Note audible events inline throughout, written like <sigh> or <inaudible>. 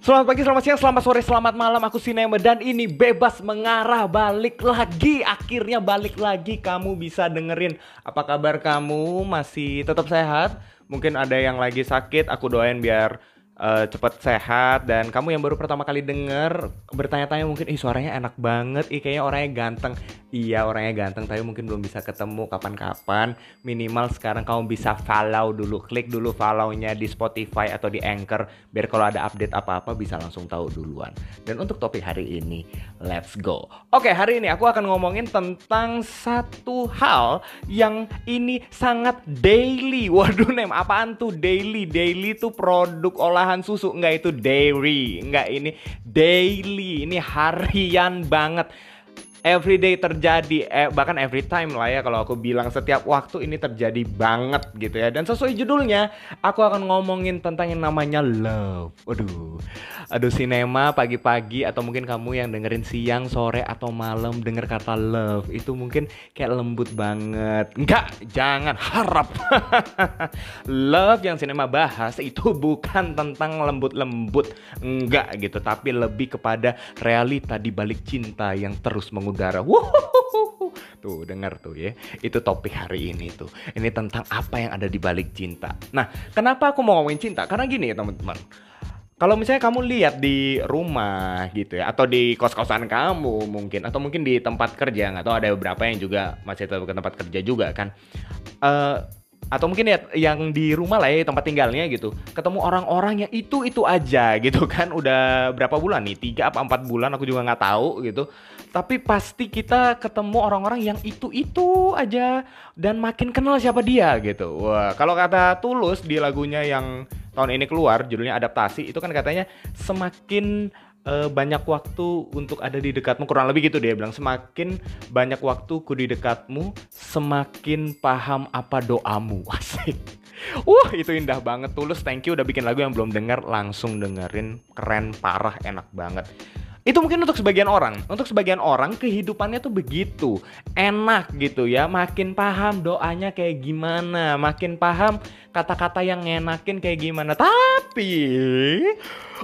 Selamat pagi, selamat siang, selamat sore, selamat malam Aku Sinema dan ini bebas mengarah balik lagi Akhirnya balik lagi kamu bisa dengerin Apa kabar kamu? Masih tetap sehat? Mungkin ada yang lagi sakit, aku doain biar uh, cepat sehat dan kamu yang baru pertama kali denger bertanya-tanya mungkin ih suaranya enak banget ih kayaknya orangnya ganteng. Iya orangnya ganteng tapi mungkin belum bisa ketemu kapan-kapan. Minimal sekarang kamu bisa follow dulu klik dulu follownya di Spotify atau di Anchor biar kalau ada update apa-apa bisa langsung tahu duluan. Dan untuk topik hari ini let's go. Oke hari ini aku akan ngomongin tentang satu hal yang ini sangat daily. <laughs> Waduh nem apaan tuh daily? Daily tuh produk olahan olahan susu. Enggak itu dairy. Enggak ini. Daily. Ini harian banget everyday terjadi eh, bahkan every time lah ya kalau aku bilang setiap waktu ini terjadi banget gitu ya. Dan sesuai judulnya aku akan ngomongin tentang yang namanya love. Aduh aduh sinema pagi-pagi atau mungkin kamu yang dengerin siang sore atau malam denger kata love itu mungkin kayak lembut banget. Enggak jangan harap. <laughs> Love yang sinema bahas itu bukan tentang lembut-lembut. Enggak gitu tapi lebih kepada realita di balik cinta yang terus mengubah udara. Wuhuhuhu. Tuh dengar tuh ya. Itu topik hari ini tuh. Ini tentang apa yang ada di balik cinta. Nah, kenapa aku mau ngomongin cinta? Karena gini ya teman-teman. Kalau misalnya kamu lihat di rumah gitu ya, atau di kos-kosan kamu mungkin, atau mungkin di tempat kerja, tahu ada beberapa yang juga masih tetap ke tempat kerja juga kan. Uh, atau mungkin ya yang di rumah lah ya tempat tinggalnya gitu. Ketemu orang-orang yang itu itu aja <laughs> gitu kan. Udah berapa bulan nih? Tiga apa empat bulan aku juga nggak tahu gitu. Tapi pasti kita ketemu orang-orang yang itu itu aja. Dan makin kenal siapa dia gitu. Wah kalau kata tulus di lagunya yang tahun ini keluar judulnya adaptasi itu kan katanya semakin uh, banyak waktu untuk ada di dekatmu kurang lebih gitu dia bilang. Semakin banyak waktuku di dekatmu semakin paham apa doamu. <laughs> Asik. Wah itu indah banget tulus. Thank you udah bikin lagu yang belum denger langsung dengerin. Keren parah enak banget. Itu mungkin untuk sebagian orang. Untuk sebagian orang kehidupannya tuh begitu. Enak gitu ya makin paham doanya kayak gimana. Makin paham kata-kata yang ngenakin kayak gimana. Tapi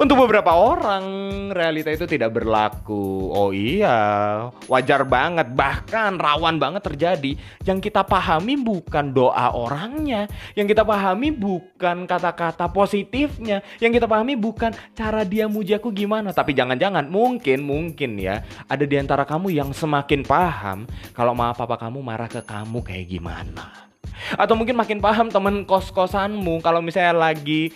untuk beberapa orang realita itu tidak berlaku. Oh iya, wajar banget bahkan rawan banget terjadi. Yang kita pahami bukan doa orangnya, yang kita pahami bukan kata-kata positifnya, yang kita pahami bukan cara dia muji aku gimana. Tapi jangan-jangan mungkin mungkin ya ada di antara kamu yang semakin paham kalau maaf papa kamu marah ke kamu kayak gimana. Atau mungkin makin paham temen kos-kosanmu kalau misalnya lagi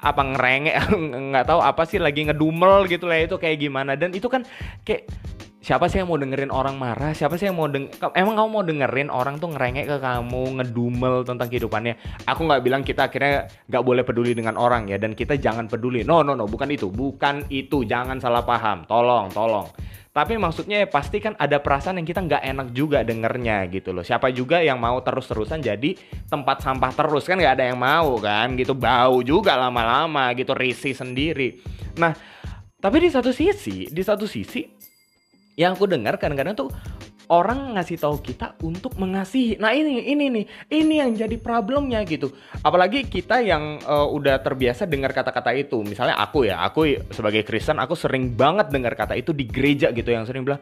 apa ngerengek <laughs> nggak tahu apa sih lagi ngedumel gitu lah itu kayak gimana. Dan itu kan kayak siapa sih yang mau dengerin orang marah? Siapa sih yang mau deng emang kamu mau dengerin orang tuh ngerengek ke kamu ngedumel tentang kehidupannya? Aku nggak bilang kita akhirnya nggak boleh peduli dengan orang ya dan kita jangan peduli. No no no bukan itu. Bukan itu. Jangan salah paham. Tolong tolong tapi maksudnya ya pasti kan ada perasaan yang kita nggak enak juga dengernya gitu loh. Siapa juga yang mau terus-terusan jadi tempat sampah terus kan nggak ada yang mau kan gitu. Bau juga lama-lama gitu risih sendiri. Nah tapi di satu sisi, di satu sisi yang aku dengar kadang-kadang tuh orang ngasih tahu kita untuk mengasihi. Nah ini ini nih, ini yang jadi problemnya gitu. Apalagi kita yang uh, udah terbiasa dengar kata-kata itu. Misalnya aku ya, aku sebagai Kristen aku sering banget dengar kata itu di gereja gitu yang sering bilang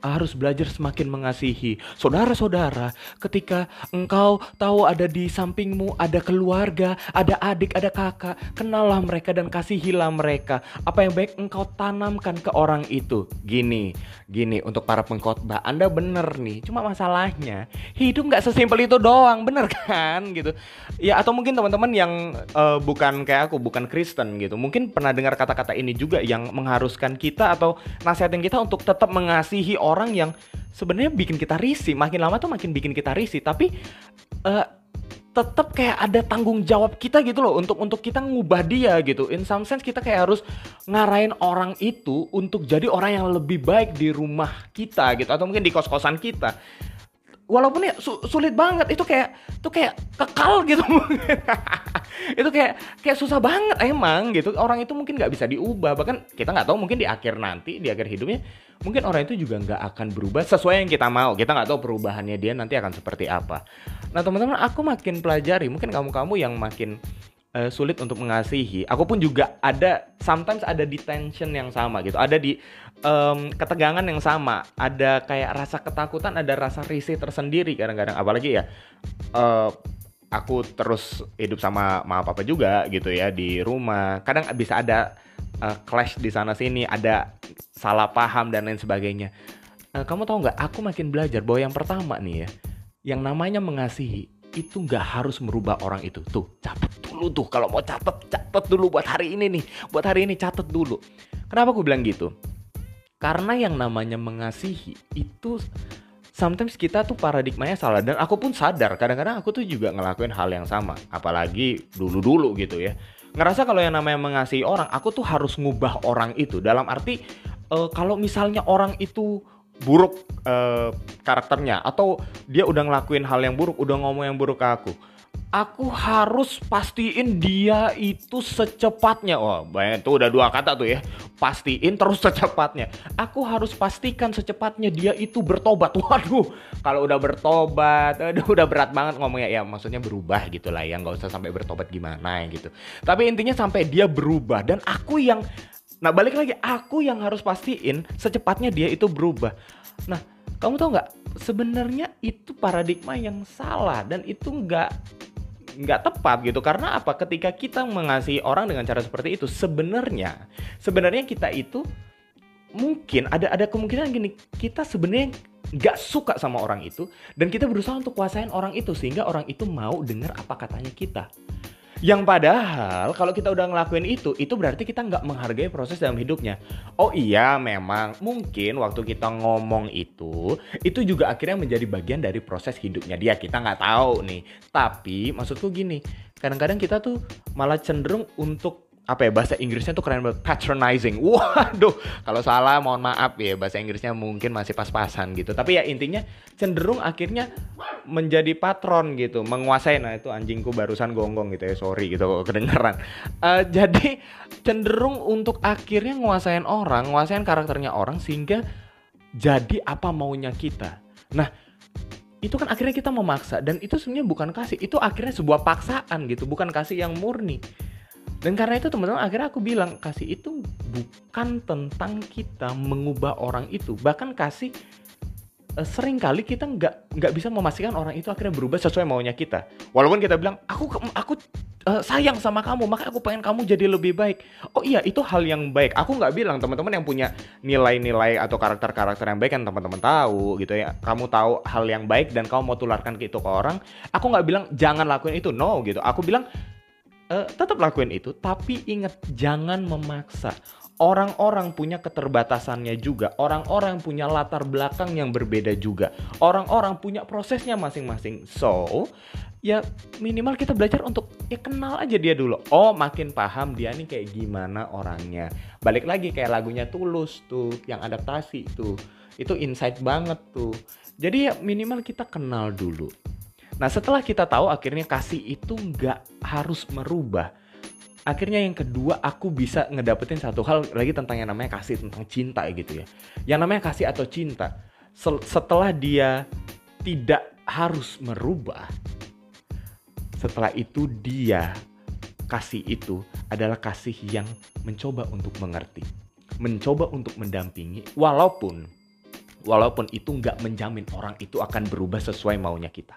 harus belajar semakin mengasihi. Saudara-saudara, ketika engkau tahu ada di sampingmu ada keluarga, ada adik, ada kakak, kenallah mereka dan kasihilah mereka. Apa yang baik engkau tanamkan ke orang itu. Gini, gini untuk para pengkhotbah, Anda bener nih. Cuma masalahnya hidup nggak sesimpel itu doang, bener kan gitu. Ya atau mungkin teman-teman yang uh, bukan kayak aku, bukan Kristen gitu, mungkin pernah dengar kata-kata ini juga yang mengharuskan kita atau nasihatin kita untuk tetap mengasihi orang yang sebenarnya bikin kita risih. Makin lama tuh makin bikin kita risih. Tapi uh, tetap kayak ada tanggung jawab kita gitu loh. Untuk untuk kita ngubah dia gitu. In some sense kita kayak harus ngarahin orang itu untuk jadi orang yang lebih baik di rumah kita gitu. Atau mungkin di kos-kosan kita walaupun ya su sulit banget itu kayak itu kayak kekal gitu. <laughs> Itu kayak kayak susah banget emang gitu. Orang itu mungkin nggak bisa diubah. Bahkan kita nggak tahu mungkin di akhir nanti di akhir hidupnya mungkin orang itu juga nggak akan berubah sesuai yang kita mau. Kita nggak tahu perubahannya dia nanti akan seperti apa. Nah teman-teman aku makin pelajari. Mungkin kamu-kamu yang makin uh, sulit untuk mengasihi. Aku pun juga ada sometimes ada di tension yang sama gitu. Ada di um, ketegangan yang sama. Ada kayak rasa ketakutan, ada rasa risih tersendiri kadang-kadang. Apalagi ya uh, aku terus hidup sama mama papa juga gitu ya di rumah. Kadang bisa ada uh, clash di sana sini, ada salah paham dan lain sebagainya. Uh, kamu tahu nggak? Aku makin belajar bahwa yang pertama nih ya, yang namanya mengasihi itu nggak harus merubah orang itu. Tuh, catat dulu tuh. Kalau mau catat, catat dulu buat hari ini nih. Buat hari ini catat dulu. Kenapa aku bilang gitu? Karena yang namanya mengasihi itu sometimes kita tuh paradigmanya salah dan aku pun sadar kadang-kadang aku tuh juga ngelakuin hal yang sama apalagi dulu-dulu gitu ya ngerasa kalau yang namanya mengasihi orang aku tuh harus ngubah orang itu dalam arti uh, kalau misalnya orang itu buruk uh, karakternya atau dia udah ngelakuin hal yang buruk, udah ngomong yang buruk ke aku. Aku harus pastiin dia itu secepatnya. Wah, banyak tuh udah dua kata tuh ya. Pastiin terus <laughs> secepatnya. Aku harus pastikan secepatnya dia itu bertobat. <laughs> Waduh, kalau udah bertobat, aduh udah berat banget ngomongnya. Ya maksudnya berubah gitu lah ya, nggak usah sampai bertobat gimana gitu. Tapi intinya sampai dia berubah dan aku yang Nah balik lagi aku yang harus pastiin secepatnya dia itu berubah. Nah kamu tau nggak? Sebenarnya itu paradigma yang salah dan itu nggak nggak tepat gitu. Karena apa? Ketika kita mengasihi orang dengan cara seperti itu sebenarnya sebenarnya kita itu mungkin ada ada kemungkinan gini kita sebenarnya nggak suka sama orang itu dan kita berusaha untuk kuasain orang itu sehingga orang itu mau dengar apa katanya kita yang padahal kalau kita udah ngelakuin itu, itu berarti kita nggak menghargai proses dalam hidupnya. Oh iya, memang mungkin waktu kita ngomong itu, itu juga akhirnya menjadi bagian dari proses hidupnya dia. Kita nggak tahu nih. Tapi maksudku gini, kadang-kadang kita tuh malah cenderung untuk apa ya bahasa Inggrisnya tuh keren banget patronizing. <laughs> Waduh, kalau salah mohon maaf ya bahasa Inggrisnya mungkin masih pas-pasan gitu. Tapi ya intinya cenderung akhirnya menjadi patron gitu, menguasai. Nah itu anjingku barusan gonggong gitu ya, sorry gitu kedengeran. Uh, jadi cenderung untuk akhirnya nguasain orang, nguasain karakternya orang sehingga jadi apa maunya kita. Nah itu kan akhirnya kita memaksa dan itu sebenarnya bukan kasih, itu akhirnya sebuah paksaan gitu, bukan kasih yang murni. Dan karena itu teman-teman akhirnya aku bilang kasih itu bukan tentang kita mengubah orang itu, bahkan kasih uh, sering kali kita nggak nggak bisa memastikan orang itu akhirnya berubah sesuai maunya kita. Walaupun kita bilang aku aku uh, sayang sama kamu, maka aku pengen kamu jadi lebih baik. Oh iya itu hal yang baik. Aku nggak bilang teman-teman yang punya nilai-nilai atau karakter-karakter yang baik kan teman-teman tahu gitu ya. Kamu tahu hal yang baik dan kamu mau tularkan ke itu ke orang. Aku nggak bilang jangan lakuin itu, no gitu. Aku bilang uh, tetap lakuin itu, tapi ingat jangan memaksa. Orang-orang punya keterbatasannya juga, orang-orang punya latar belakang yang berbeda juga, orang-orang punya prosesnya masing-masing. So, ya minimal kita belajar untuk ya kenal aja dia dulu. Oh, makin paham dia nih kayak gimana orangnya. Balik lagi kayak lagunya Tulus tuh, yang adaptasi tuh. Itu insight banget tuh. Jadi ya minimal kita kenal dulu Nah setelah kita tahu akhirnya kasih itu nggak harus merubah. Akhirnya yang kedua aku bisa ngedapetin satu hal lagi tentang yang namanya kasih tentang cinta gitu ya. Yang namanya kasih atau cinta setelah dia tidak harus merubah. Setelah itu dia kasih itu adalah kasih yang mencoba untuk mengerti, mencoba untuk mendampingi, walaupun walaupun itu nggak menjamin orang itu akan berubah sesuai maunya kita.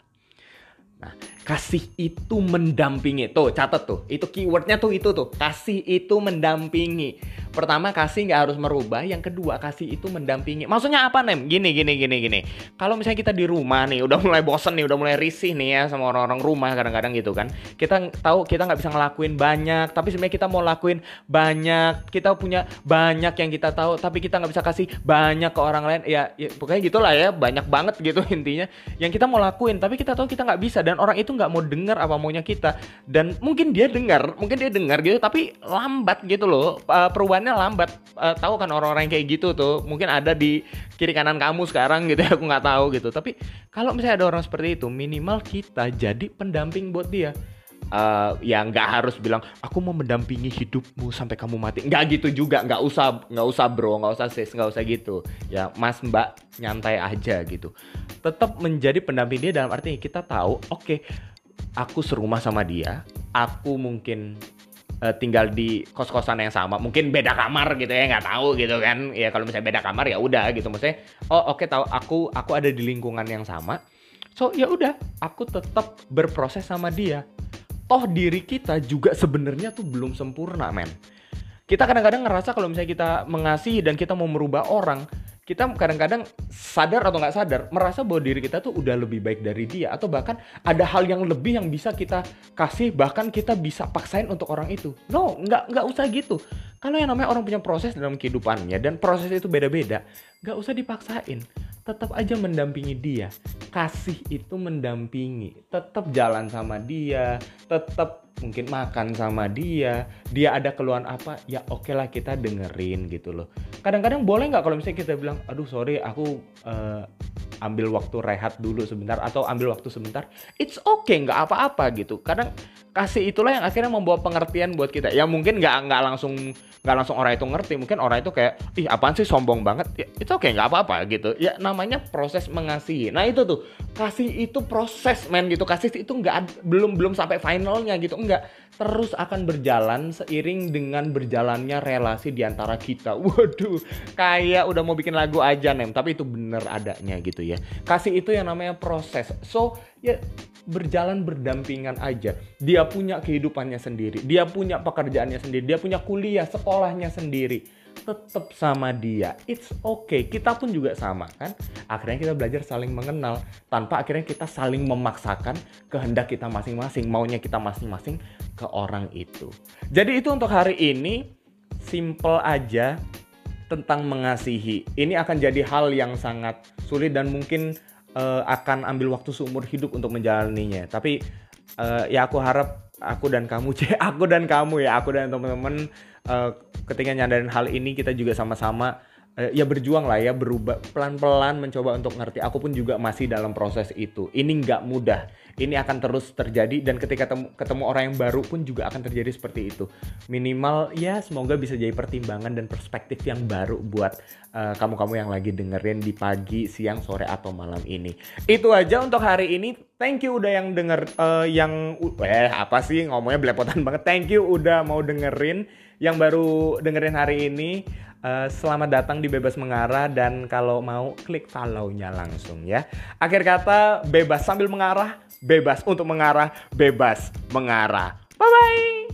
Nah, kasih itu mendampingi. Tuh, catat tuh. Itu keywordnya tuh itu tuh. Kasih itu mendampingi. Pertama, kasih nggak harus merubah. Yang kedua, kasih itu mendampingi. Maksudnya apa, Nem? Gini, gini, gini, gini. Kalau misalnya kita di rumah nih, udah mulai bosen nih, udah mulai risih nih ya sama orang-orang rumah kadang-kadang gitu kan. Kita tahu kita nggak bisa ngelakuin banyak, tapi sebenarnya kita mau lakuin banyak. Kita punya banyak yang kita tahu, tapi kita nggak bisa kasih banyak ke orang lain. Ya, ya pokoknya gitulah ya. Banyak banget gitu <laughs> intinya. Yang kita mau lakuin, tapi kita tahu kita nggak bisa dan orang itu nggak mau dengar apa maunya kita dan mungkin dia dengar mungkin dia dengar gitu tapi lambat gitu loh uh, lambat. Uh, tahu kan orang-orang kayak gitu tuh mungkin ada di kiri kanan kamu sekarang gitu ya aku nggak tahu gitu. Tapi kalau misalnya ada orang seperti itu minimal kita jadi pendamping buat dia. Uh, ya nggak harus bilang aku mau mendampingi hidupmu sampai kamu mati. Nggak gitu juga nggak usah nggak usah bro nggak usah sis nggak usah gitu. Ya mas mbak nyantai aja gitu. Tetap menjadi pendamping dia dalam artinya kita tahu oke okay, aku serumah sama dia aku mungkin uh, tinggal di kos-kosan yang sama, mungkin beda kamar gitu ya, nggak tahu gitu kan. Ya kalau misalnya beda kamar ya udah gitu maksudnya. Oh oke okay, tahu aku aku ada di lingkungan yang sama. So ya udah, aku tetap berproses sama dia. Toh diri kita juga sebenarnya tuh belum sempurna, men. Kita kadang-kadang ngerasa kalau misalnya kita mengasihi dan kita mau merubah orang, kita kadang-kadang sadar atau nggak sadar merasa bahwa diri kita tuh udah lebih baik dari dia atau bahkan ada hal yang lebih yang bisa kita kasih bahkan kita bisa paksain untuk orang itu. No nggak nggak usah gitu. Kalau yang namanya orang punya proses dalam kehidupannya dan proses itu beda-beda nggak usah dipaksain tetap aja mendampingi dia. Kasih itu mendampingi. Tetap jalan sama dia. Tetap mungkin makan sama dia, dia ada keluhan apa, ya oke okay lah kita dengerin gitu loh. Kadang-kadang boleh nggak kalau misalnya kita bilang, aduh sorry aku uh, ambil waktu rehat dulu sebentar atau ambil waktu sebentar, it's okay nggak apa-apa gitu. Kadang kasih itulah yang akhirnya membawa pengertian buat kita. Ya mungkin nggak nggak langsung nggak langsung orang itu ngerti mungkin orang itu kayak ih apaan sih sombong banget? Ya, oke okay, nggak apa-apa gitu. Ya namanya proses mengasihi. Nah itu tuh kasih itu proses men gitu. Kasih itu nggak belum belum sampai finalnya gitu enggak terus akan berjalan seiring dengan berjalannya relasi di antara kita. <laughs> Waduh kayak udah mau bikin lagu aja nem tapi itu bener adanya gitu ya kasih itu yang namanya proses so ya berjalan berdampingan aja. Dia punya kehidupannya sendiri, dia punya pekerjaannya sendiri, dia punya kuliah, sekolahnya sendiri. Tetap sama dia, it's okay. Kita pun juga sama kan. Akhirnya kita belajar saling mengenal tanpa akhirnya kita saling memaksakan kehendak kita masing-masing, maunya kita masing-masing ke orang itu. Jadi itu untuk hari ini simple aja tentang mengasihi. Ini akan jadi hal yang sangat sulit dan mungkin uh, akan ambil waktu seumur hidup untuk menjalaninya. Tapi uh, ya aku harap aku dan kamu, <laughs> cek aku dan kamu ya, aku dan teman-teman uh, ketika nyadarin hal ini kita juga sama-sama ya berjuang lah ya berubah pelan-pelan mencoba untuk ngerti. Aku pun juga masih dalam proses itu. Ini nggak mudah ini akan terus terjadi dan ketika ketemu, ketemu orang yang baru pun juga akan terjadi seperti itu. Minimal ya semoga bisa jadi pertimbangan dan perspektif yang baru buat eh, kamu-kamu yang lagi dengerin di pagi, siang, sore atau malam ini. Itu aja untuk hari ini. Thank you udah yang denger uh, yang eh apa sih ngomongnya belepotan banget. Thank you udah mau dengerin yang baru dengerin hari ini. Uh, selamat datang di Bebas Mengarah dan kalau mau klik follow-nya langsung ya. Akhir kata bebas sambil mengarah, bebas untuk mengarah, bebas mengarah. Bye bye.